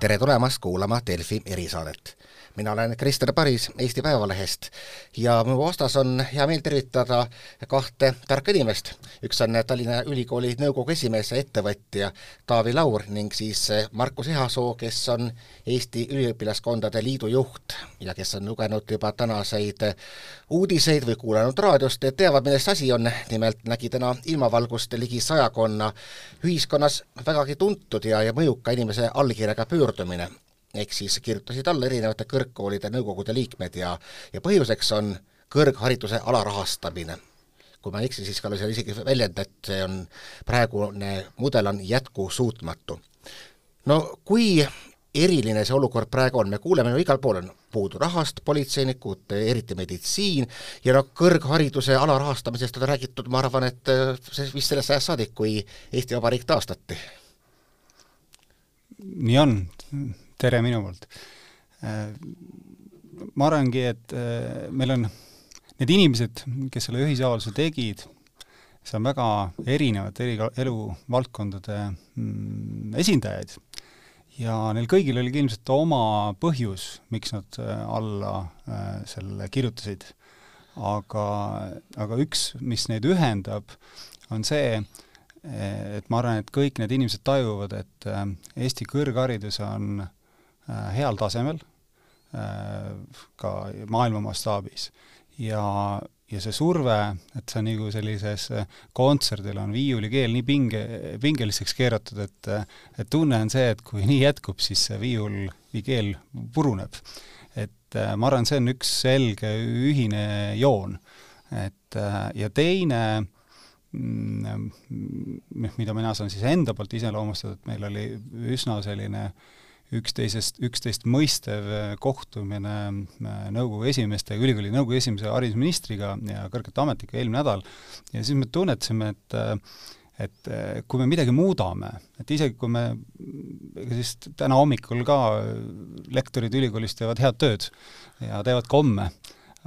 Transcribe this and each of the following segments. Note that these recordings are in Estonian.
tere tulemast kuulama Delfi erisaadet mina olen Krister Paris Eesti Päevalehest ja mu vastas on hea meel tervitada kahte tarka inimest. üks on Tallinna Ülikooli nõukogu esimees ja ettevõtja Taavi Laur ning siis Markus Ehasoo, kes on Eesti Üliõpilaskondade Liidu juht ja kes on lugenud juba tänaseid uudiseid või kuulanud raadiost teavad, milles asi on. nimelt nägi täna ilmavalgust ligi sajakonna ühiskonnas vägagi tuntud ja, ja mõjuka inimese allkirjaga pöördumine ehk siis kirjutasid alla erinevate kõrgkoolide nõukogude liikmed ja, ja põhjuseks on kõrghariduse alarahastamine. kui ma ei eksi, siis oli seal isegi väljend, et see on, praegune mudel on jätkusuutmatu. no kui eriline see olukord praegu on, me kuuleme ju igal pool on puudu rahast, politseinikud, eriti meditsiin, ja noh, kõrghariduse alarahastamisest on räägitud, ma arvan, et see vist sellest ajast saadik, kui Eesti Vabariik taastati. Nii on, tere minu poolt. ma arvangi, et äh, meil on need inimesed, kes selle ühisavalduse tegid, see on väga erinevate eri eluvaldkondade mm, esindajaid ja neil kõigil oli ilmselt oma põhjus, miks nad äh, alla äh, selle kirjutasid. aga, aga üks, mis neid ühendab, on see, et ma arvan, et kõik need inimesed tajuvad, et Eesti kõrgharidus on Äh, heal tasemel, äh, ka maailma mastaabis. ja, ja see surve, et see on nagu sellises äh, kontserdil on viiulikeel nii pinge, pingeliseks keeratud, et et tunne on see, et kui nii jätkub, siis see viiul või keel puruneb. et ma arvan, see on üks selge ühine joon. et ja teine mm, mida mina saan siis enda poolt iseloomustada, et meil oli üsna selline üksteisest, üksteist mõistev äh, kohtumine äh, nõukogu esimeestega, ülikooli nõukogu esimese haridusministriga ja kõrgete ametnikega eelmine nädal. Ja siis me tunnetasime, et äh, et kui me midagi muudame, et isegi kui me, ega siis täna hommikul ka lektorid ülikoolist teevad head tööd ja teevad ka homme,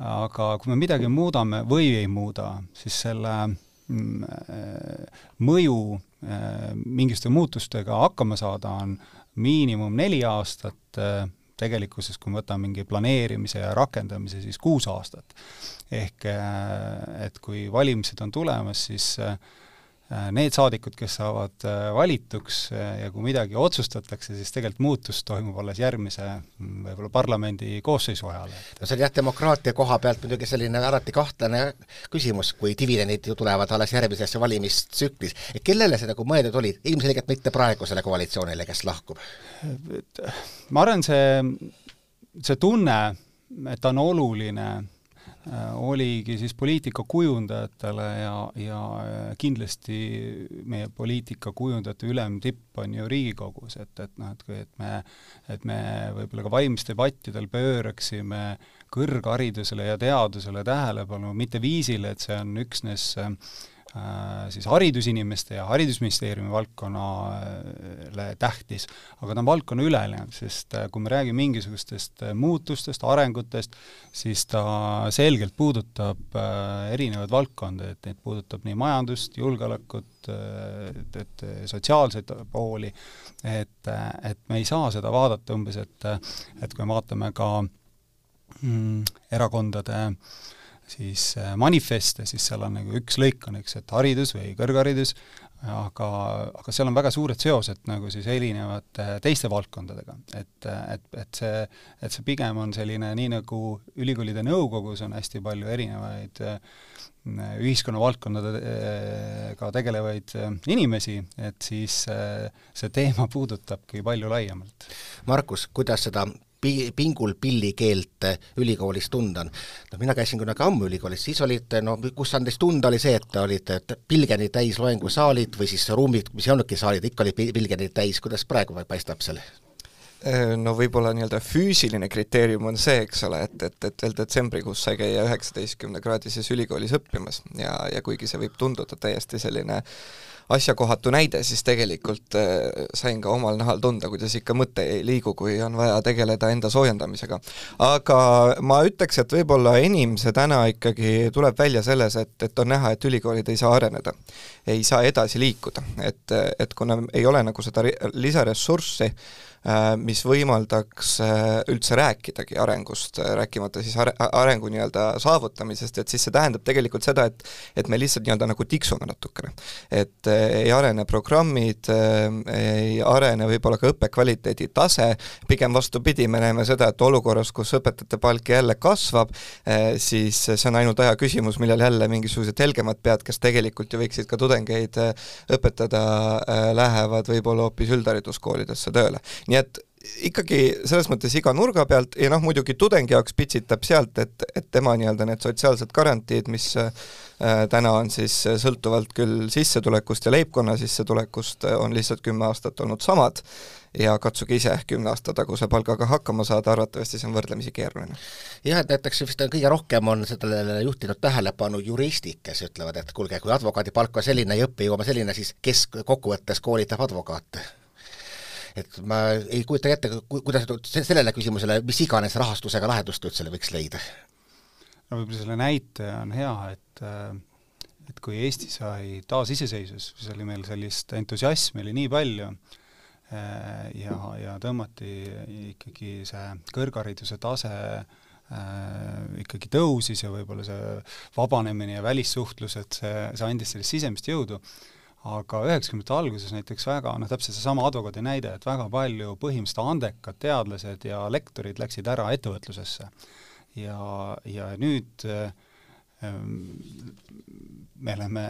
aga kui me midagi muudame või ei muuda, siis selle mm, mõju mingisuguste muutustega hakkama saada on miinimum neli aastat, äh, tegelikkuses kui me võtame mingi planeerimise ja rakendamise, siis kuus aastat. ehk äh, et kui valimised on tulemas, siis äh, Äh, need saadikud, kes saavad äh, valituks äh, ja kui midagi otsustatakse, siis tegelikult muutus toimub alles järgmise mm, võib-olla parlamendi koosseisu ajal. no see on jah, demokraatia koha pealt muidugi selline alati kahtlane küsimus, kui dividendid ju tulevad alles järgmises valimistsüklis. kellele see nagu mõeldud oli, ilmselgelt mitte praegusele koalitsioonile, kes lahkub? ma arvan, see, see tunne, et ta on oluline Äh, oligi siis poliitikakujundajatele ja, ja kindlasti meie poliitikakujundajate ülemtipp on ju Riigikogus, et, et noh, et kui, et me, et me võib-olla ka valimisdebattidel pööraksime kõrgharidusele ja teadusele tähelepanu mitte viisile, et see on üksnes äh, Äh, siis haridusinimeste ja Haridusministeeriumi valdkonnale tähtis, aga ta on valdkonnaülene, sest äh, kui me räägime mingisugustest äh, muutustest, arengutest, siis ta selgelt puudutab erinevaid valdkondi, et neid puudutab nii majandust, julgeolekut, et, et sotsiaalseid pooli, et, et me ei saa seda vaadata umbes, et et kui me vaatame ka mm, erakondade äh, siis äh, manifeste, siis seal on nagu üks lõik on, eks, et haridus või kõrgharidus, aga, aga seal on väga suured seosed nagu siis erinevate teiste valdkondadega. et, et, et see, et see pigem on selline, nii nagu ülikoolide nõukogus on hästi palju erinevaid äh, ühiskonna valdkondadega tegelevaid äh, inimesi, et siis see teema puudutabki palju laiemalt. Markus, kuidas seda pi-, pingul pillikeelt ülikoolis tunda on. noh, mina käisin kunagi ammu ülikoolis, siis olid no kus andis tunda, oli see, et olid pilgeni täis loengusaalid või siis ruumid, mis ei olnudki saalid, ikka oli pilgeni täis, kuidas praegu paistab seal? Äh, no võib-olla nii-öelda füüsiline kriteerium on see, eks ole, et, et, et veel detsembrikuus sai käia üheksateistkümne kraadises ülikoolis õppimas ja, ja kuigi see võib tunduda täiesti selline äh, asjakohatu näide, siis tegelikult äh, sain ka omal nahal tunda, kuidas ikka mõte ei liigu, kui on vaja tegeleda enda soojendamisega. aga ma ütleks, et võib-olla enim see täna ikkagi tuleb välja selles, et, et on näha, et ülikoolid ei saa areneda. Ei saa edasi liikuda, et, et kuna ei ole nagu seda lisaressurssi, äh, mis võimaldaks üldse rääkidagi arengust, rääkimata siis are-, arengu nii-öelda saavutamisest, et siis see tähendab tegelikult seda, et et me lihtsalt nii-öelda nagu tiksume natukene. et ei arene programmid, ei arene võib-olla ka õppekvaliteedi tase, pigem vastupidi, me näeme seda, et olukorras, kus õpetajate palk jälle kasvab, siis see on ainult aja küsimus, millal jälle mingisugused helgemad pead, kes tegelikult ju võiksid ka tudengeid õpetada, lähevad võib-olla hoopis üldhariduskoolidesse tööle. nii et ikkagi selles mõttes iga nurga pealt ja noh, muidugi tudengi jaoks pitsitab sealt, et, et tema nii-öelda need sotsiaalsed garantiid, mis äh, täna on siis sõltuvalt küll sissetulekust ja leibkonna sissetulekust, on lihtsalt kümme aastat olnud samad ja katsuge ise kümne aasta taguse palgaga hakkama saada, arvatavasti see on võrdlemisi keeruline. jah, et näiteks vist kõige rohkem on sellele juhtinud tähelepanu juristid, kes ütlevad, et kuulge, kui advokaadi palk on selline ja õppejõuame selline, siis kes kokkuvõttes koolitab advokaate? et ma ei kujuta ette, kuidas sellele küsimusele mis iganes rahastusega lahendust üldse võiks leida? no võib-olla selle näite on hea, et et kui Eesti sai taasiseseisvus, siis oli meil sellist entusiasmi oli nii palju, ja, ja tõmmati ikkagi see kõrghariduse tase äh, ikkagi tõusis ja võib-olla see vabanemine ja välissuhtlus, et see, see andis sellist sisemist jõudu aga üheksakümnendate alguses näiteks väga, noh täpselt seesama advokaadi näide, et väga palju põhimõtteliselt andekad teadlased ja lektorid läksid ära ettevõtlusesse. ja, ja nüüd ähm, me oleme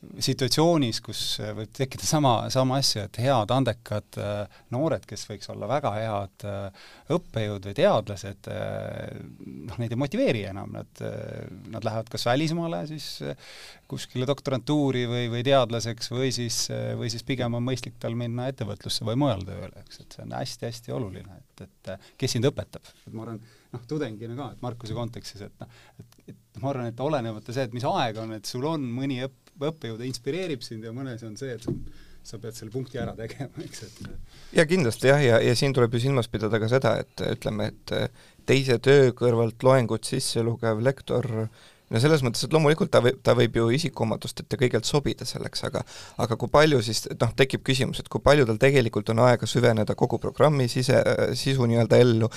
situatsioonis, kus võib tekkida sama, sama asja, et head andekad äh, noored, kes võiks olla väga head äh, õppejõud või teadlased, äh, noh, neid ei motiveeri enam, nad, nad lähevad kas välismaale siis kuskile doktorantuuri või, või teadlaseks või siis, või siis pigem on mõistlik tal minna ettevõtlusse või mujal tööle, eks, et see on hästi-hästi oluline, et, et kes sind õpetab, et ma arvan, noh, tudengina ka, et Markuse kontekstis, et noh, et, et ma arvan, et olenemata see, et mis aeg on, et sul on mõni õpp-, õppejõud inspireerib sind ja mõnes on see, et sa pead selle punkti ära tegema, eks, et ja kindlasti jah, ja, ja siin tuleb ju silmas pidada ka seda, et ütleme, et teise töö kõrvalt loengut sisse lugev lektor äh, no selles mõttes, et loomulikult ta võib, ta võib ju isikuomadusteta kõigelt sobida selleks, aga aga kui palju siis, noh, tekib küsimus, et kui palju tal tegelikult on aega süveneda kogu programmi sise, sisu nii-öelda ellu,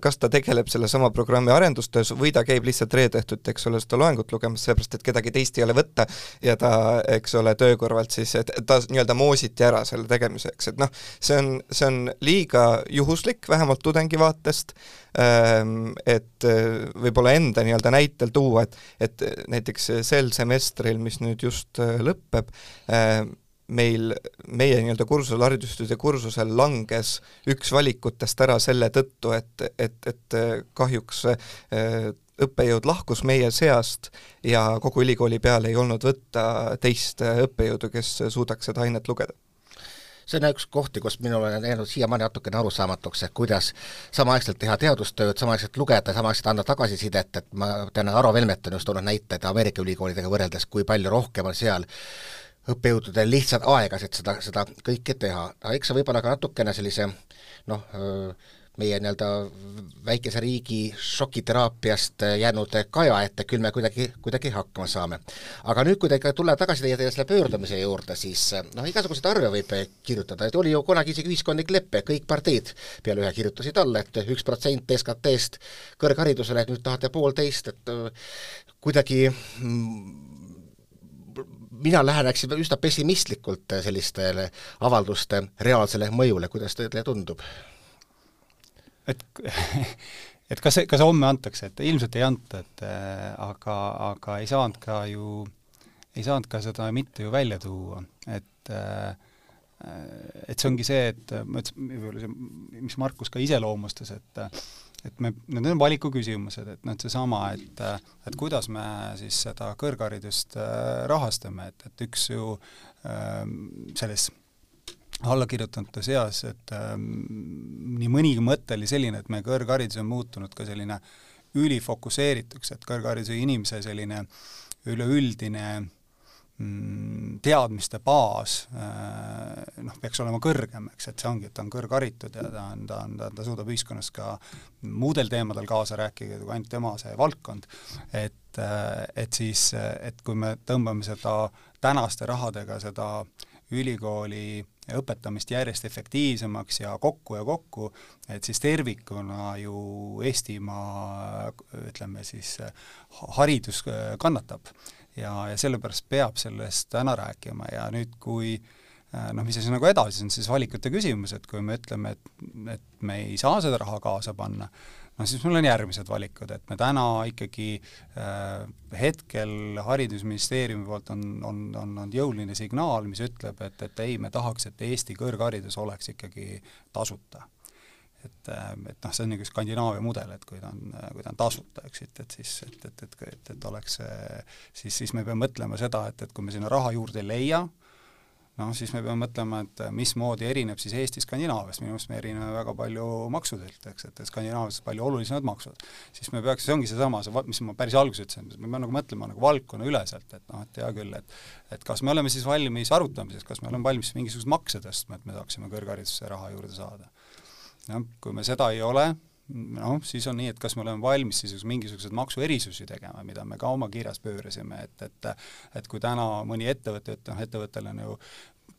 kas ta tegeleb sellesama programmi arendustöös või ta käib lihtsalt reede õhtuti, eks ole, seda loengut lugemas, sellepärast et kedagi teist ei ole võtta ja ta, eks ole, töö kõrvalt siis, et ta nii-öelda moositi ära selle tegemiseks, et noh, see on, see on liiga juhuslik, vähemalt tudengi vaatest, et eh, võib-olla enda nii-öelda näitel tuua, et, et näiteks sel semestril, mis nüüd just eh, lõpeb, ehm, meil, meie nii-öelda kursusel, haridustööde kursusel langes üks valikutest ära selle tõttu, et, et, et eh, kahjuks õppejõud lahkus meie seast ja kogu ülikooli peale ei olnud võtta teist õppejõudu, kes suudaks seda ainet lugeda see on üks kohti, kus minule on jäänud siiamaani natukene arusaamatuks, et kuidas samaaegselt teha teadustööd, samaaegselt lugeda, samaaegselt anda tagasisidet, et ma tean, Aro Velmet on just toonud näiteid Ameerika ülikoolidega võrreldes, kui palju rohkem on seal õppejõududel lihtsalt aegasid seda, seda kõike teha, aga eks see võib olla ka natukene sellise noh, meie nii-öelda väikese riigi šokiteraapiast jäänud kaja ette, küll me kuidagi, kuidagi hakkama saame. aga nüüd, kui te ikka tulla tagasi teie, teie selle pöördumise juurde, siis noh, igasuguseid arve võib kirjutada, et oli ju kunagi isegi ühiskondlik lepe, kõik parteid peale ühe kirjutasid alla, et üks protsent SKT-st kõrgharidusele, et nüüd tahate poolteist, et kuidagi mm, mina läheneksin üsna pessimistlikult sellistele avalduste reaalsele mõjule, kuidas teile tundub? Et et kas, kas homme antakse, et ilmselt ei anta, et äh, aga, aga ei saanud ka ju, ei saanud ka seda mitte ju välja tuua, et äh, et see ongi see, et ma ütlesin, mis Markus ka iseloomustas, et et me, need on valikuküsimused, et noh, et seesama, et et kuidas me siis seda kõrgharidust äh, rahastame, et, et üks ju äh, selles allakirjutanute seas, et ähm, nii mõnigi mõte oli selline, et meie kõrgharidus on muutunud ka selline ülifokusseerituks, et kõrghariduse inimese selline üleüldine mm, teadmiste baas äh, noh, peaks olema kõrgem, eks, et see ongi, et ta on kõrgharitud ja ta on, ta on, ta, ta suudab ühiskonnas ka muudel teemadel kaasa rääkida kui ainult tema see valdkond. et, äh, et siis, et kui me tõmbame seda tänaste rahadega seda ülikooli õpetamist järjest efektiivsemaks ja kokku ja kokku, et siis tervikuna ju Eestimaa ütleme siis haridus kannatab. ja, ja sellepärast peab sellest täna rääkima ja nüüd, kui noh, mis asi nagu edasi, see on siis valikute küsimus, et kui me ütleme, et, et me ei saa seda raha kaasa panna, no siis mul on järgmised valikud, et me täna ikkagi äh, hetkel Haridusministeeriumi poolt on, on, on, on jõuline signaal, mis ütleb, et, et ei, me tahaks, et Eesti kõrgharidus oleks ikkagi tasuta. Et, äh, et noh, see on nagu Skandinaavia mudel, et kui ta on, kui ta on tasuta, eks, et, et siis, et, et, et, et, et oleks siis, siis me peame mõtlema seda, et, et kui me sinna raha juurde ei leia, noh, siis me peame mõtlema, et mismoodi erineb siis Eesti Skandinaaviast, minu arust me erineme väga palju maksudelt, eks, et Skandinaavias palju olulisemad maksud. siis me peaks, see ongi seesama, see, mis ma päris alguses ütlesin, me peame nagu mõtlema nagu valdkonnaüleselt, et noh, et hea küll, et et kas me oleme siis valmis arutamiseks, kas me oleme valmis mingisuguseid makse tõstma, et me saaksime kõrgharidusse raha juurde saada. noh, kui me seda ei ole, noh, siis on nii, et kas me oleme valmis siis mingisuguseid maksuerisusi tegema, mida me ka oma kirjas pöörasime, et, et et kui täna mõni ettevõte, et noh, ettevõttel on ju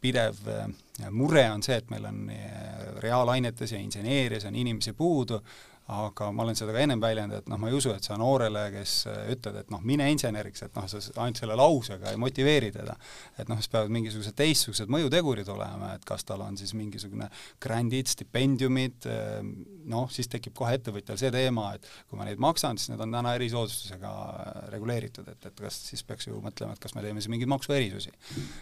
pidev äh, mure on see, et meil on äh, reaalainetes ja inseneerias on inimesi puudu, aga ma olen seda ka ennem väljendanud, et noh, ma ei usu, et sa noorele, kes äh, ütled, et noh, mine inseneriks, et noh, sa ainult selle lausega ei motiveeri teda. et noh, siis peavad mingisugused teistsugused mõjutegurid olema, et kas tal on siis mingisugune grandid, stipendiumid, äh, noh, siis tekib kohe ettevõtjal see teema, et kui ma neid maksan, siis need on täna erisoodustusega äh, reguleeritud, et, et kas siis peaks ju mõtlema, et kas me teeme siis mingeid maksuerisusi.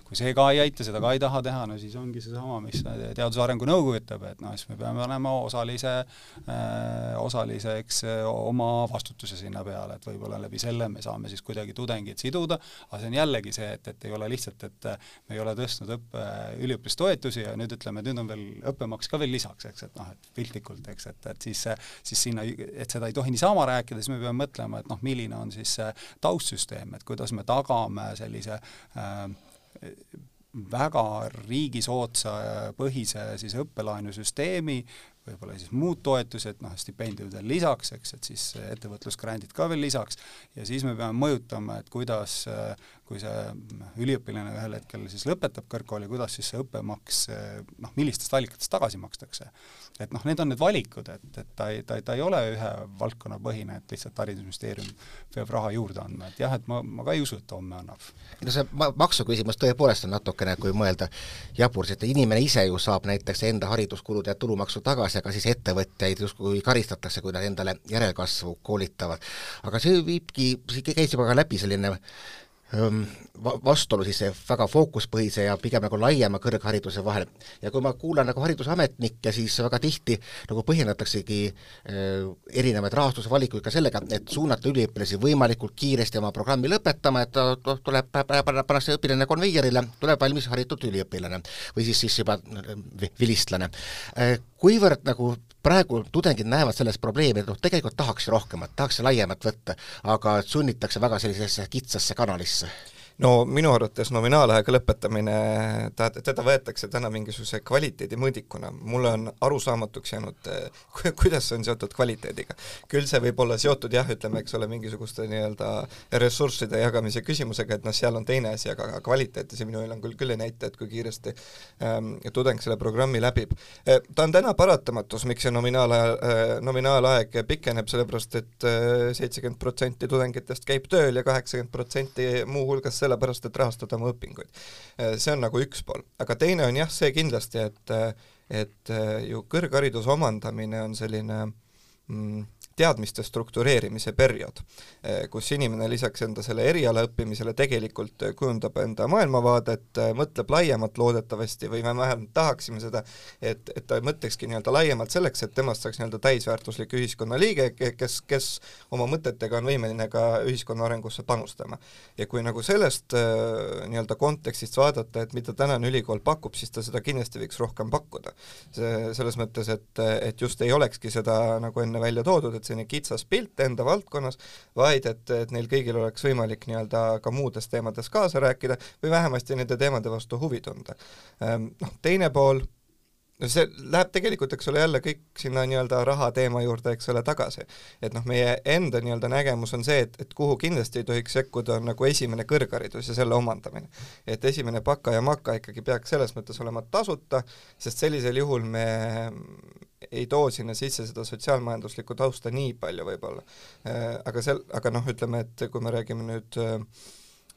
kui see ka ei aita, seda ka ei taha teha, no siis ongi seesama, mis Teaduse Arengu Nõukogu ütleb, et noh, siis me peame olema osalise äh, osaliseks eh, oma vastutuse sinna peale, et võib-olla läbi selle me saame siis kuidagi tudengid siduda, aga see on jällegi see, et, et ei ole lihtsalt, et eh, me ei ole tõstnud õppe, üliõpilastoetusi ja nüüd ütleme, et nüüd on veel õppemaks ka veel lisaks, eks, et noh, et piltlikult, eks, et, et siis, siis sinna, et seda ei tohi niisama rääkida, siis me peame mõtlema, et noh, milline on siis see taustsüsteem, et kuidas me tagame sellise äh, väga riigisoodsa põhise siis õppelaenusüsteemi võib-olla siis muud toetused, noh, stipendiumid veel lisaks, eks, et siis ettevõtlusgrandid ka veel lisaks, ja siis me peame mõjutama, et kuidas, kui see üliõpilane ühel hetkel siis lõpetab kõrgkooli, kuidas siis see õppemaks noh, millistest allikatest tagasi makstakse. et noh, need on need valikud, et, et ta ei, ta, ta ei ole ühe valdkonna põhine, et lihtsalt Haridusministeerium peab raha juurde andma, et jah, et ma, ma ka ei usu, et ta homme annab. no see ma-, maksuküsimus tõepoolest on natukene, kui mõelda, jabur, sest inimene ise ju saab näiteks enda hariduskulude ja tulumaksu tagasi, aga siis ettevõtjaid justkui karistatakse, kui nad endale järelkasvu koolitavad. aga see viibki, käis juba ka läbi selline vastuolu siis väga fookuspõhise ja pigem nagu laiema kõrghariduse vahel. ja kui ma kuulan nagu haridusametnikke, siis väga tihti nagu põhjendataksegi äh, erinevaid rahastusvalikuid ka sellega, et suunata üliõpilasi võimalikult kiiresti oma programmi lõpetama, et ta tuleb, pannakse õpilane konveierile, tuleb valmis haritud üliõpilane või siis, siis juba vilistlane. kuivõrd nagu praegu tudengid näevad selles probleemi, et noh, tegelikult tahaks rohkemat, tahaks laiemat võtta, aga sunnitakse väga sellisesse kitsasse kanalisse no minu arvates nominaalajaga lõpetamine, ta, teda võetakse täna mingisuguse kvaliteedimõõdikuna, mulle on arusaamatuks jäänud, kuidas see on seotud kvaliteediga. küll see võib olla seotud jah, ütleme, eks ole, mingisuguste nii-öelda ressursside jagamise küsimusega, et noh, seal on teine asi, aga kvaliteeti see minu hinnangul küll ei näita, et kui kiiresti ähm, tudeng selle programmi läbib e,. Ta on täna paratamatus, miks see nominaalaja äh,, nominaalaeg pikeneb, sellepärast et seitsekümmend protsenti tudengitest käib tööl ja kaheksakümmend protsenti muuhulgas sellepärast, et rahastada oma õpinguid. see on nagu üks pool, aga teine on jah, see kindlasti, et et ju kõrghariduse omandamine on selline mm, teadmiste struktureerimise periood, eh, kus inimene lisaks enda selle eriala õppimisele tegelikult kujundab enda maailmavaadet, eh, mõtleb laiemalt loodetavasti või me vähemalt tahaksime seda, et, et ta mõtlekski nii-öelda laiemalt selleks, et temast saaks nii-öelda täisväärtuslik ühiskonnaliige, kes, kes oma mõtetega on võimeline ka ühiskonna arengusse panustama. ja kui nagu sellest eh, nii-öelda kontekstist vaadata, et mida tänane ülikool pakub, siis ta seda kindlasti võiks rohkem pakkuda. see, selles mõttes, et, et just ei olekski seda nagu enne välja toodud, et et selline kitsas pilt enda valdkonnas, vaid et, et neil kõigil oleks võimalik nii-öelda ka muudes teemades kaasa rääkida või vähemasti nende teemade vastu huvi tunda. Ehm, noh, teine pool no see läheb tegelikult, eks ole, jälle kõik sinna nii-öelda raha teema juurde, eks ole, tagasi. et noh, meie enda nii-öelda nägemus on see, et, et kuhu kindlasti ei tohiks sekkuda, on nagu esimene kõrgharidus ja selle omandamine. et esimene baka ja maka ikkagi peaks selles mõttes olema tasuta, sest sellisel juhul me ei too sinna sisse seda sotsiaalmajanduslikku tausta nii palju võib-olla. Äh, aga sel-, aga noh, ütleme, et kui me räägime nüüd äh,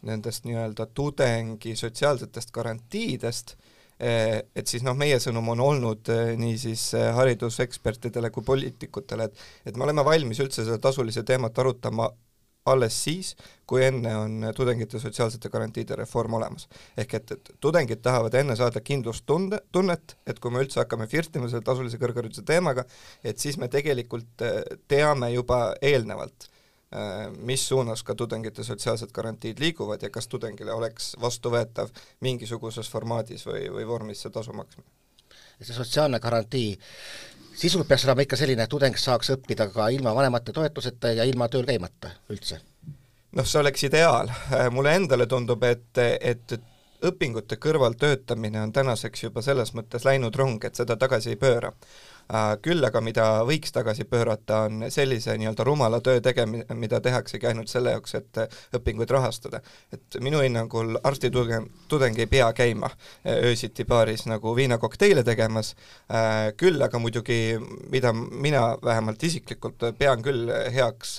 nendest nii-öelda tudengi sotsiaalsetest garantiidest, Eh, et siis noh, meie sõnum on olnud nii siis eh, haridusekspertidele kui poliitikutele, et et me oleme valmis üldse seda tasulise teemat arutama alles siis, kui enne on tudengite sotsiaalsete garantiide reform olemas. ehk et, et tudengid tahavad enne saada kindlustunde, tunnet, et kui me üldse hakkame flirtima selle tasulise kõrghariduse teemaga, et siis me tegelikult teame juba eelnevalt Äh, mis suunas ka tudengite sotsiaalsed garantiid liiguvad ja kas tudengile oleks vastuvõetav mingisuguses formaadis või, või vormis see tasu maksmine. see sotsiaalne garantii sisult peaks olema ikka selline, et tudeng saaks õppida ka ilma vanemate toetuseta ja ilma tööl käimata üldse? noh, see oleks ideaal, mulle endale tundub, et, et õpingute kõrval töötamine on tänaseks juba selles mõttes läinud rong, et seda tagasi ei pööra küll aga mida võiks tagasi pöörata, on sellise nii-öelda rumala töö tegemine, mida tehaksegi ainult selle jaoks, et õpinguid rahastada. et minu hinnangul arstitudeng, tudeng ei pea käima äh, öösiti baaris nagu viinakokteile tegemas, äh, küll aga muidugi, mida mina vähemalt isiklikult pean küll heaks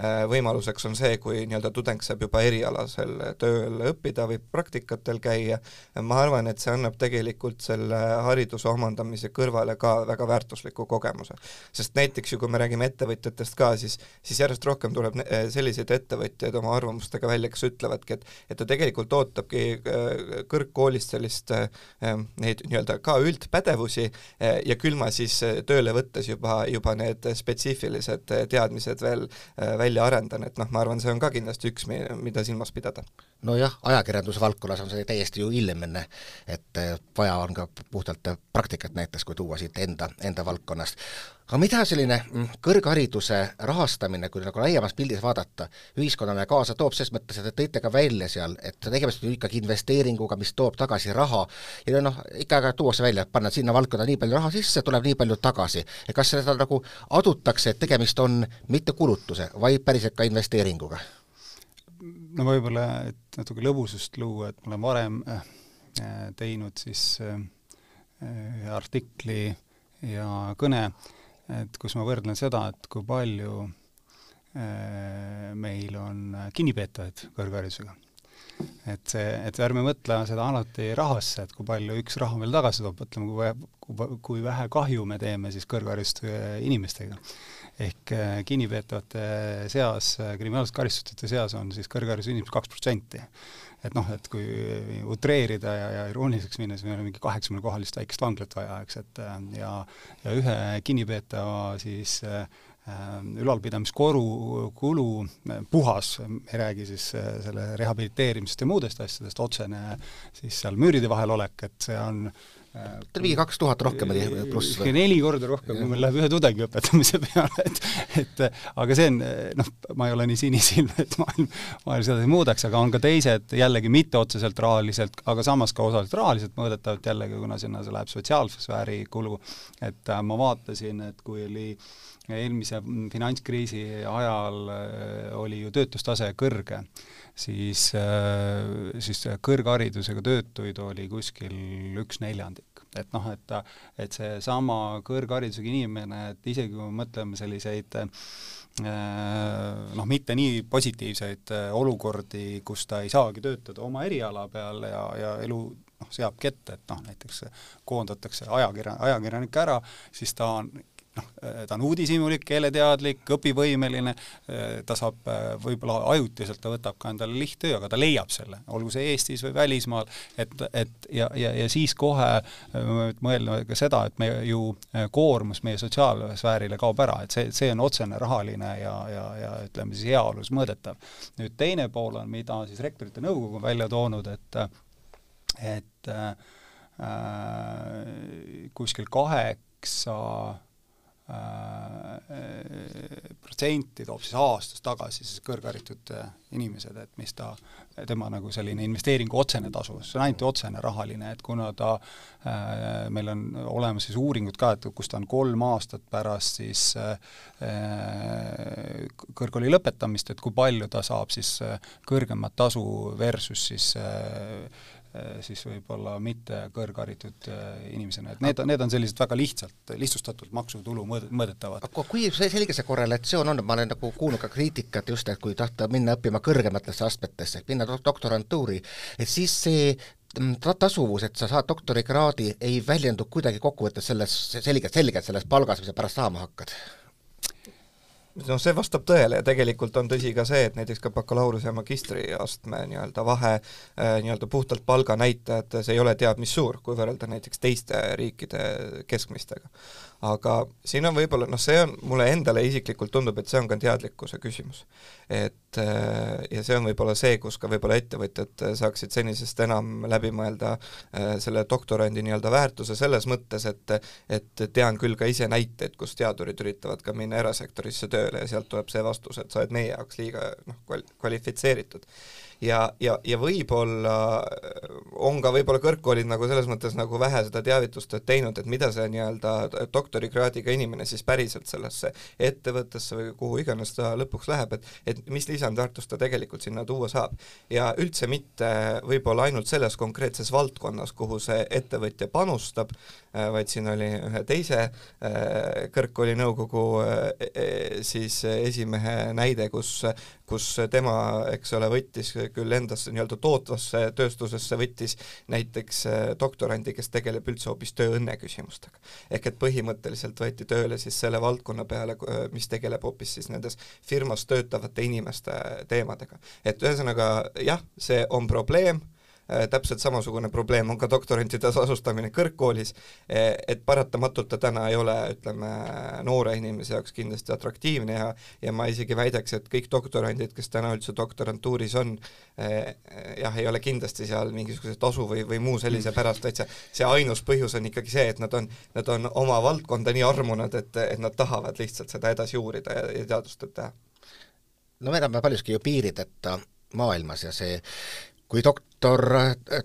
võimaluseks, on see, kui nii-öelda tudeng saab juba erialasel tööl õppida või praktikatel käia, ma arvan, et see annab tegelikult selle hariduse omandamise kõrvale ka väga väärtuslikku väärtusliku kogemuse. sest näiteks ju kui me räägime ettevõtjatest ka, siis, siis järjest rohkem tuleb eh, selliseid ettevõtjaid oma arvamustega välja, kes ütlevadki, et et ta tegelikult ootabki eh, kõrgkoolist sellist eh, neid nii-öelda ka üldpädevusi ja küll ma siis tööle võttes juba, juba need spetsiifilised teadmised veel välja arendan, et noh, ma arvan, see on ka kindlasti üks, mida silmas pidada nojah, ajakirjandusvaldkonnas on see täiesti ju ilmne, et vaja on ka puhtalt praktikat näiteks, kui tuua siit enda, enda valdkonnast. aga mida selline mm, kõrghariduse rahastamine, kui nagu laiemas pildis vaadata, ühiskonnale kaasa toob, ses mõttes, et te tõite ka välja seal, et tegemist on ikkagi investeeringuga, mis toob tagasi raha ja noh, ikka aeg-ajalt tuuakse välja, et panna sinna valdkonda nii palju raha sisse, tuleb nii palju tagasi. ja kas seda nagu adutakse, et tegemist on mitte kulutuse, vaid päriselt ka investeeringuga? No võib-olla, et natuke lõbusust luua, et ma olen varem äh, teinud siis äh, artikli ja kõne, et kus ma võrdlen seda, et kui palju äh, meil on kinnipeetavaid kõrgharidusega. et see, et ärme mõtle seda alati rahasse, et kui palju üks raha meile tagasi toob, mõtleme, kui, kui vähe kahju me teeme siis kõrgharidusega inimestega ehk äh, kinnipeetavate seas, äh, kriminaalselt karistatute seas on siis kõrgharidusega inimesed kaks protsenti. et noh, et kui utreerida ja, ja irooniliseks minna, siis meil on mingi kaheksakümne kohalist väikest vanglat vaja, eks, et äh, ja ja ühe kinnipeetava siis äh, ülalpidamiskoru kulu puhas, ei räägi siis selle rehabiliteerimisest ja muudest asjadest, otsene siis seal müüride vahel olek, et see on äh, mingi kaks tuhat rohkem oli pluss või? neli korda rohkem, kui meil läheb ühe tudengi õpetamise peale, et et aga see on, noh, ma ei ole nii sinisilm, et maailm, maailm seda ei muudaks, aga on ka teised jällegi mitte otseselt rahaliselt, aga samas ka osaliselt rahaliselt mõõdetavad jällegi, kuna sinna see läheb sotsiaalsfääri kulu, et äh, ma vaatasin, et kui oli eelmise finantskriisi ajal äh, oli ju töötustase kõrge, siis, äh, siis kõrgharidusega töötuid oli kuskil üks neljandik. et noh, et, et seesama kõrgharidusega inimene, et isegi kui me mõtleme selliseid äh, noh, mitte nii positiivseid äh, olukordi, kus ta ei saagi töötada oma eriala peal ja, ja elu noh, seabki ette, et noh, näiteks koondatakse ajakirja, ajakirjanik ära, siis ta on noh, ta on uudishimulik, keeleteadlik, õpivõimeline, ta saab võib-olla ajutiselt, ta võtab ka endale lihttöö, aga ta leiab selle, olgu see Eestis või välismaal, et, et ja, ja, ja siis kohe mõelda ka seda, et me ju koormus meie sotsiaalsfäärile kaob ära, et see, see on otsene rahaline ja, ja, ja ütleme siis heaolus mõõdetav. nüüd teine pool on, mida siis Rektorite Nõukogu on välja toonud, et et äh, kuskil kaheksa protsenti toob siis aastas tagasi siis kõrgharitud inimesed, et mis ta, tema nagu selline investeeringu otsene tasu, see on ainult otsene rahaline, et kuna ta äh,, meil on olemas siis uuringud ka, et kus ta on kolm aastat pärast siis äh, kõrgkooli lõpetamist, et kui palju ta saab siis kõrgemat tasu versus siis äh, Äh, siis võib-olla mitte kõrgharitud äh, inimesena, et need, need on sellised väga lihtsalt, lihtsustatult maksutulu mõõd-, mõõdetavad. aga kui selge see korrelatsioon on, ma olen nagu kuulnud ka kriitikat just, et kui tahta minna õppima kõrgematesse astmetesse, minna doktorantuuri, et siis see mm, ta-, tasuvus, et sa saad doktorikraadi, ei väljendu kuidagi kokkuvõttes selles selgelt, selgelt selles palgas, mis sa pärast saama hakkad noh, see vastab tõele ja tegelikult on tõsi ka see, et näiteks ka bakalaureuse ja magistriastme nii-öelda vahe äh, nii-öelda puhtalt palganäitajates ei ole teab mis suur, kui võrrelda näiteks teiste riikide keskmistega aga siin on võib-olla, noh, see on, mulle endale isiklikult tundub, et see on ka teadlikkuse küsimus. et äh, ja see on võib-olla see, kus ka võib-olla ettevõtjad saaksid senisest enam läbi mõelda äh, selle doktorandi nii-öelda väärtuse selles mõttes, et et tean küll ka ise näiteid, kus teadurid üritavad ka minna erasektorisse tööle ja sealt tuleb see vastus, et sa oled meie jaoks liiga noh, kval-, kvalifitseeritud ja, ja, ja võib-olla on ka võib-olla kõrgkoolid nagu selles mõttes nagu vähe seda teavitustööd teinud, et mida see nii-öelda doktorikraadiga inimene siis päriselt sellesse ettevõttesse või kuhu iganes ta lõpuks läheb, et et mis lisandväärtust ta tegelikult sinna tuua saab. ja üldse mitte võib-olla ainult selles konkreetses valdkonnas, kuhu see ettevõtja panustab, äh, vaid siin oli ühe teise äh, kõrgkooli nõukogu äh, siis esimehe näide, kus kus tema, eks ole, võttis küll endasse nii-öelda tootvasse tööstusesse, võttis näiteks äh, doktorandi, kes tegeleb üldse hoopis tööõnne küsimustega. ehk et põhimõtteliselt võeti tööle siis selle valdkonna peale, mis tegeleb hoopis siis nendes firmas töötavate inimeste teemadega. et ühesõnaga jah, see on probleem Äh, täpselt samasugune probleem on ka doktorantide tasustamine kõrgkoolis, äh, et paratamatult ta täna ei ole, ütleme, noore inimese jaoks kindlasti atraktiivne ja ja ma isegi väidaks, et kõik doktorandid, kes täna üldse doktorantuuris on, äh, jah, ei ole kindlasti seal mingisuguse tasu või, või muu sellise pärast, vaid see, see ainus põhjus on ikkagi see, et nad on, nad on oma valdkonda nii armunud, et, et nad tahavad lihtsalt seda edasi uurida ja, ja teadustööd teha. no me elame paljuski ju piirideta maailmas ja see kui doktor,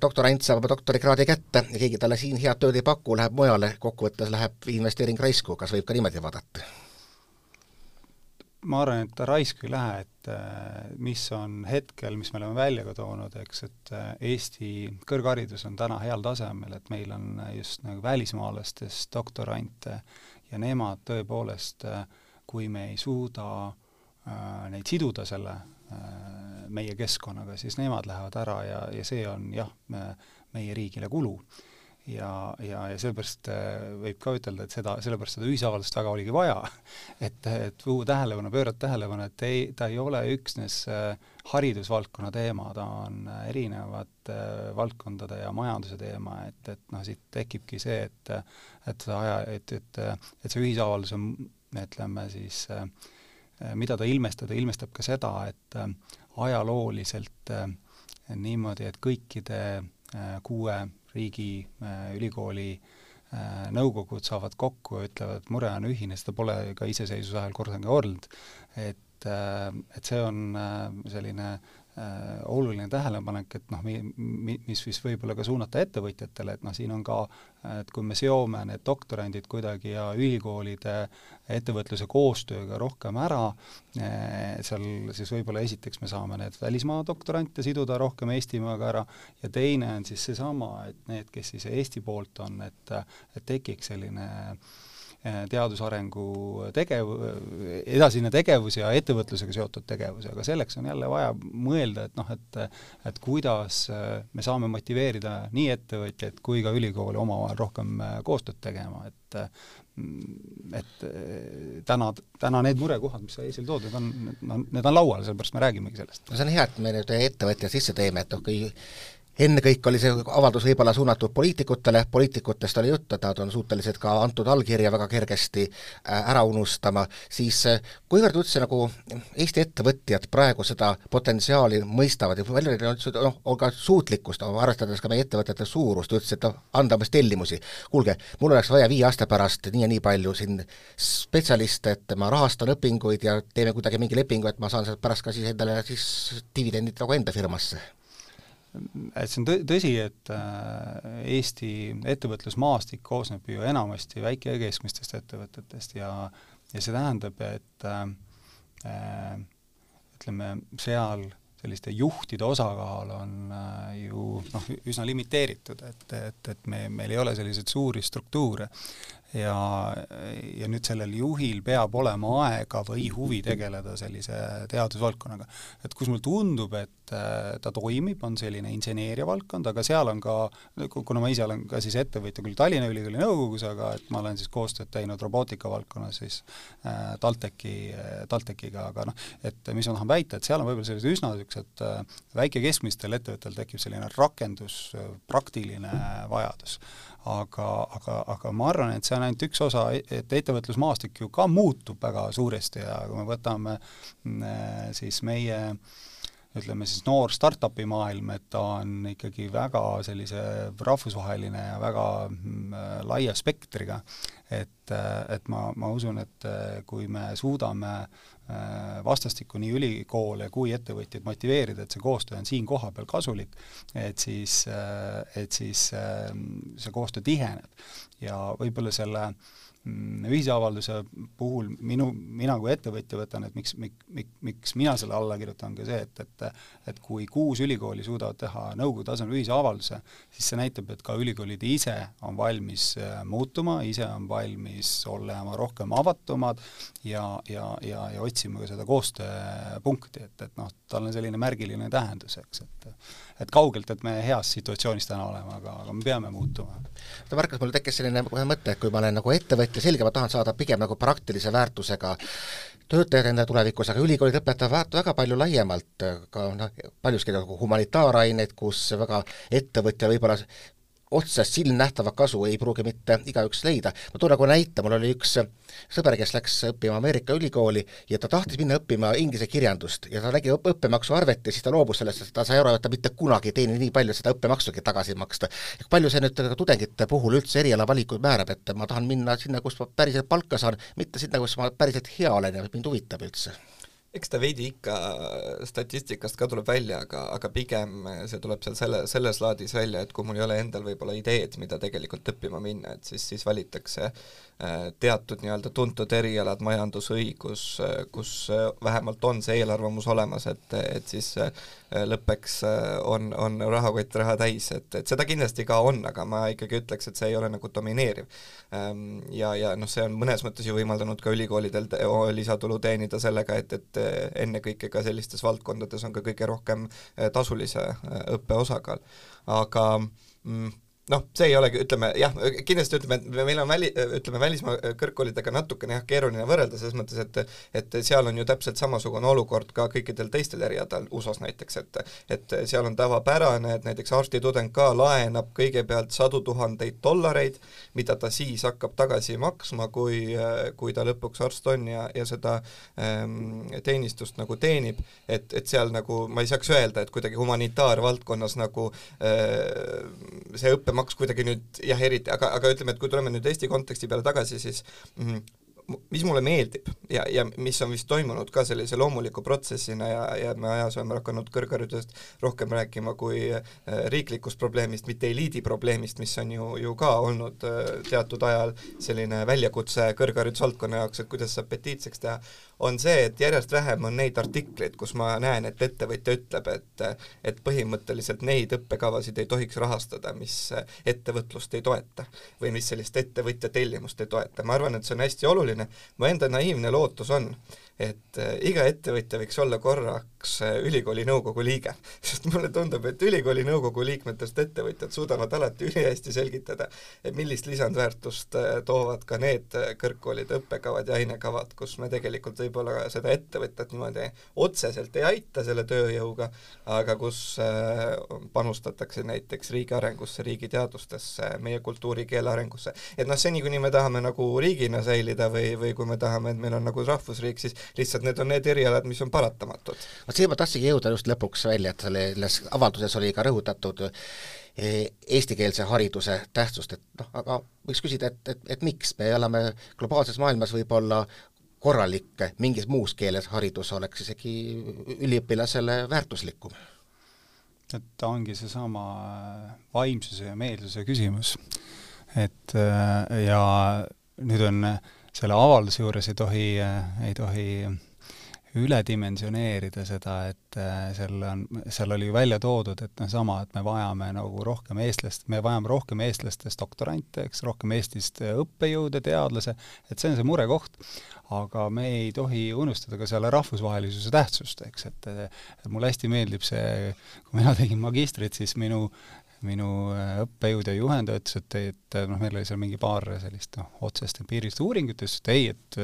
doktorant saab doktorikraadi kätte ja keegi talle siin head tööd ei paku, läheb mujale, kokkuvõttes läheb investeering raisku, kas võib ka niimoodi vaadata? ma arvan, et ta raisku ei lähe, et äh, mis on hetkel, mis me oleme välja ka toonud, eks, et äh, Eesti kõrgharidus on täna heal tasemel, et meil on just nagu välismaalastest doktorante ja nemad tõepoolest, äh, kui me ei suuda neid siduda selle meie keskkonnaga, siis nemad lähevad ära ja, ja see on jah, meie riigile kulu. ja, ja, ja sellepärast äh, võib ka ütelda, et seda, sellepärast seda ühisavaldust väga oligi vaja, et, et tuua tähelepanu, pöörata tähelepanu, et ei, ta ei ole üksnes äh, haridusvaldkonna teema, ta on erinevate äh, valdkondade ja majanduse teema, et, et noh, siit tekibki see, et et seda aja, et, et, et see ühisavaldus on, ütleme siis äh, mida ta ilmestab, ta ilmestab ka seda, et ajalooliselt äh, niimoodi, et kõikide äh, kuue riigi äh, ülikooli nõukogud saavad kokku ja ütlevad, et mure on ühine, seda pole ka iseseisvuse ajal kordagi olnud. et, et see on selline äh, oluline tähelepanek, et noh, mi-, mi-, mis siis võib-olla ka suunata ettevõtjatele, et noh, siin on ka, et kui me seome need doktorandid kuidagi ja ülikoolide ettevõtluse koostööga rohkem ära äh,, seal siis võib-olla esiteks me saame need välismaa doktorante siduda rohkem Eestimaaga ära ja teine on siis seesama, et need, kes siis Eesti poolt on, et, et tekiks selline äh, teadusarengu tegev-, edasine tegevus ja ettevõtlusega seotud tegevus, aga selleks on jälle vaja mõelda, et noh, et et kuidas eh, me saame motiveerida nii ettevõtjaid kui ka ülikoole omavahel rohkem eh, koostööd tegema, et et täna, täna need murekohad, mis sa esile tood, need on, need on laual, sellepärast me räägimegi sellest. no see on hea, et me nüüd ettevõtja sisse teeme, et noh, kui ennekõike oli see avaldus võib-olla suunatud poliitikutele, poliitikutest oli jutt, et nad on suutelised ka antud allkirja väga kergesti äh, ära unustama, siis äh, kuivõrd üldse nagu Eesti ettevõtjad praegu seda potentsiaali mõistavad ja palju neil on noh, on ka suutlikkust, arvestades ka meie ettevõtete suurust, ütlesid, et noh, anda umbes tellimusi. kuulge, mul oleks vaja viie aasta pärast nii ja nii palju siin spetsialiste, et ma rahastan õpinguid ja teeme kuidagi mingi lepingu, et ma saan sealt pärast ka siis endale siis dividendid nagu enda firmasse et see on tõ-, tõsi, et äh, Eesti ettevõtlusmaastik koosneb ju enamasti väike- ja keskmistest ettevõtetest ja ja see tähendab, et äh, äh, ütleme, seal selliste juhtide osakaal on äh, ju noh, üsna limiteeritud, et, et, et me, meil ei ole selliseid suuri struktuure ja, ja nüüd sellel juhil peab olema aega või huvi tegeleda sellise teadusvaldkonnaga. et kus mulle tundub, et äh, ta toimib, on selline inseneeria valdkond, aga seal on ka, kuna ma ise olen ka siis ettevõtja küll Tallinna Ülikooli nõukogus, aga et ma olen siis koostööd teinud robootika valdkonnas siis äh, TalTechi, TalTechiga, aga noh, et mis ma tahan väita, et seal on võib-olla sellised üsna niisugused äh, väike-keskmistel ettevõtetel tekib selline rakendus, praktiline vajadus aga, aga, aga ma arvan, et see on ainult üks osa, et ettevõtlusmaastik ju ka muutub väga suuresti ja kui me võtame mm, siis meie ütleme siis noor startup'i maailm, et ta on ikkagi väga sellise rahvusvaheline ja väga mm, laia spektriga, et, et ma, ma usun, et kui me suudame Äh, vastastikku nii ülikoole kui ettevõtjaid motiveerida, et see koostöö on siin kohapeal kasulik, et siis, äh, et siis see koostöö tiheneb. ja võib-olla selle mm, ühisavalduse puhul minu, mina kui ettevõtja võtan, et miks, mik-, mik-, miks mina selle alla kirjutan, ka see, et, et et kui kuus ülikooli suudavad teha nõukogu tasemel ühise avalduse, siis see näitab, et ka ülikoolid ise on valmis äh, muutuma, ise on valmis olema rohkem avatumad ja, ja, ja, ja otsima ka seda koostööpunkti, et, et noh, tal on selline märgiline tähendus, eks, et et kaugelt, et me heas situatsioonis täna oleme, aga, aga me peame muutuma. no Markus, mul tekkis selline kohe mõte, et kui ma olen nagu ettevõtja, selge, ma tahan saada pigem nagu praktilise väärtusega töötajad enda tulevikus, aga ülikoolid õpetavad väga palju laiemalt, ka noh, paljuski nagu humanitaaraineid, kus väga ettevõtja võib-olla otsest silmnähtavat kasu ei pruugi mitte igaüks leida. ma toon nagu näite, mul oli üks sõber, kes läks õppima Ameerika ülikooli ja ta tahtis minna õppima inglise kirjandust ja ta nägi õpp õppemaksu arvet ja siis ta loobus sellest, sest ta sai aru, et ta mitte kunagi ei teeni nii palju, et seda õppemaksugi tagasi maksta. palju see nüüd tudengite puhul üldse erialavalikuid määrab, et ma tahan minna sinna, kus ma päriselt palka saan, mitte sinna, kus ma päriselt hea olen ja mind huvitab üldse eks ta veidi ikka statistikast ka tuleb välja, aga, aga pigem see tuleb seal selle, selles laadis välja, et kui mul ei ole endal võib-olla ideed, mida tegelikult õppima minna, et siis, siis valitakse äh, teatud nii-öelda tuntud erialad, majandusõigus, äh, kus äh, vähemalt on see eelarvamus olemas, et, et siis lõppeks on, on rahakott raha täis, et, et seda kindlasti ka on, aga ma ikkagi ütleks, et see ei ole nagu domineeriv. Ähm, ja, ja noh, see on mõnes mõttes ju võimaldanud ka ülikoolidel lisatulu teenida sellega, et, et ennekõike ka sellistes valdkondades on ka kõige rohkem tasulise õppe osakaal. aga mm, noh, see ei olegi, ütleme jah, kindlasti ütleme, et meil on väli, ütleme välismaa kõrgkoolidega natukene jah, keeruline võrrelda, selles mõttes, et et seal on ju täpselt samasugune olukord ka kõikidel teistel erialadel, USA-s näiteks, et et seal on tavapärane, et näiteks arstitudeng ka laenab kõigepealt sadu tuhandeid dollareid, mida ta siis hakkab tagasi maksma, kui, kui ta lõpuks arst on ja, ja seda ähm, teenistust nagu teenib, et, et seal nagu ma ei saaks öelda, et kuidagi humanitaarvaldkonnas nagu äh, see õppe maks kuidagi nüüd jah, eriti, aga, aga ütleme, et kui tuleme nüüd Eesti konteksti peale tagasi, siis mm, mis mulle meeldib ja, ja mis on vist toimunud ka sellise loomuliku protsessina ja, ja me ajas oleme hakanud kõrgharidusest rohkem rääkima kui äh, riiklikust probleemist, mitte eliidi probleemist, mis on ju, ju ka olnud äh, teatud ajal selline väljakutse kõrgharidusvaldkonna jaoks, et kuidas saab petiitseks teha, on see, et järjest vähem on neid artikleid, kus ma näen, et ettevõtja ütleb, et et põhimõtteliselt neid õppekavasid ei tohiks rahastada, mis ettevõtlust ei toeta või mis sellist ettevõtja tellimust ei toeta. ma arvan, et see on hästi oluline, mu enda naiivne lootus on, et äh, iga ettevõtja võiks olla korraks äh, ülikooli nõukogu liige. sest mulle tundub, et ülikooli nõukogu liikmetest ettevõtjad suudavad alati ülihästi selgitada, et millist lisandväärtust äh, toovad ka need kõrgkoolide õppekavad ja ainekavad, kus me tegelikult võib-olla seda ettevõtet niimoodi otseselt ei aita selle tööjõuga, aga kus panustatakse näiteks riigi arengusse, riigi teadustesse, meie kultuuri, keele arengusse. et noh, seni, kuni me tahame nagu riigina säilida või, või kui me tahame, et meil on nagu rahvusriik, siis lihtsalt need on need erialad, mis on paratamatud. vot siia ma tahtsingi jõuda just lõpuks välja, et selles avalduses oli ka rõhutatud eh, eestikeelse hariduse tähtsust, et noh, aga võiks küsida, et, et, et miks me elame globaalses maailmas võib-olla korralik mingis muus keeles haridus oleks isegi üliõpilasele väärtuslikum? et ta ongi seesama vaimsuse ja meelsuse küsimus. et äh, ja nüüd on selle avalduse juures ei tohi, ei tohi üledimensioneerida seda, et äh, seal on, seal oli välja toodud, et noh, sama, et me vajame nagu rohkem eestlast, me vajame rohkem eestlastest doktorante, eks, rohkem Eestist õppejõude, teadlase, et see on see murekoht. aga me ei tohi unustada ka selle rahvusvahelisuse tähtsust, eks, et mulle hästi meeldib see, kui mina tegin magistrit, siis minu minu äh, õppejõud ja juhendaja ütles, et, et noh, meil oli seal mingi paar sellist noh, otsest empiirilist uuringut, ütles, et ei, et,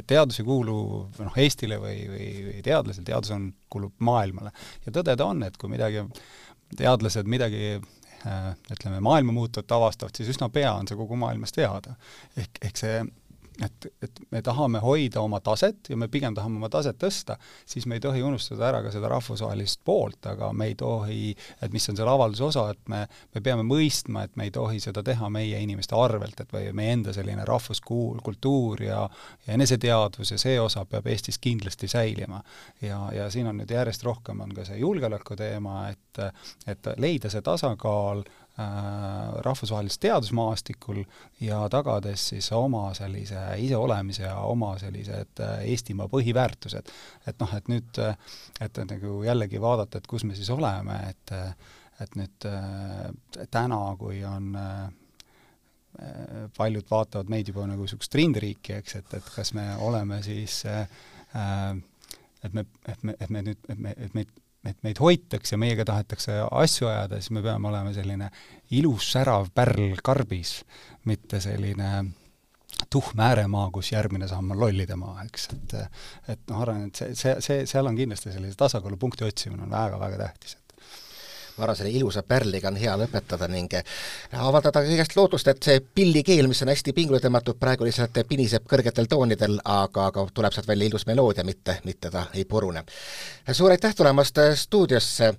et teadus ei kuulu noh, Eestile või, või, või teadlasel, teadus on, kuulub maailmale. ja tõde ta on, et kui midagi, teadlased midagi äh, ütleme, maailma muutuvat avastavad, siis üsna pea on see kogu maailmas teada. ehk, ehk see et, et me tahame hoida oma taset ja me pigem tahame oma taset tõsta, siis me ei tohi unustada ära ka seda rahvusvahelist poolt, aga me ei tohi, et mis on selle avalduse osa, et me, me peame mõistma, et me ei tohi seda teha meie inimeste arvelt, et või meie enda selline rahvuskuul, kultuur ja ja eneseteadvus ja see osa peab Eestis kindlasti säilima. ja, ja siin on nüüd järjest rohkem, on ka see julgeoleku teema, et et leida see tasakaal Äh, rahvusvahelisel teadusmaastikul ja tagades siis oma sellise iseolemise ja oma sellised äh, Eestimaa põhiväärtused. et noh, et nüüd, äh, et nagu jällegi vaadata, et kus me siis oleme, et et nüüd täna, kui on paljud vaatavad meid juba nagu niisugust rinderiiki, eks, et, et kas me oleme siis et me, et me, et me nüüd, et me, et meid et meid hoitakse, meiega tahetakse asju ajada, siis me peame olema selline ilus särav pärl karbis, mitte selline tuhm ääremaa, kus järgmine samm on lollide maa, eks, et et noh, arvan, et see, see, see, seal on kindlasti sellise tasakaalupunkti otsimine on väga-väga tähtis ma arvan, selle ilusa pärliga on hea lõpetada ning avaldada kõigest lootust, et see pillikeel, mis on hästi pingule tõmmatud, praegu lihtsalt piniseb kõrgetel toonidel, aga, aga tuleb sealt välja ilus meloodia, mitte, mitte ta ei purune. suur aitäh tulemast stuudiosse,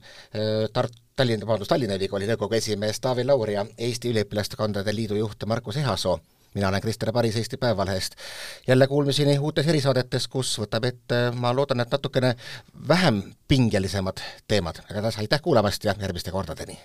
Tart-, Tallinna, vabandust, Tallinna Ülikooli nõukogu esimees Taavi Laur ja Eesti Üliõpilaste Kondade Liidu juht Markus Ehasoo mina olen Krister Paris Eesti Päevalehest. jälle kuulmiseni uutes erisaadetes, kus võtab ette, ma loodan, et natukene vähem pingelisemad teemad, aga aitäh kuulamast ja järgmiste kordadeni!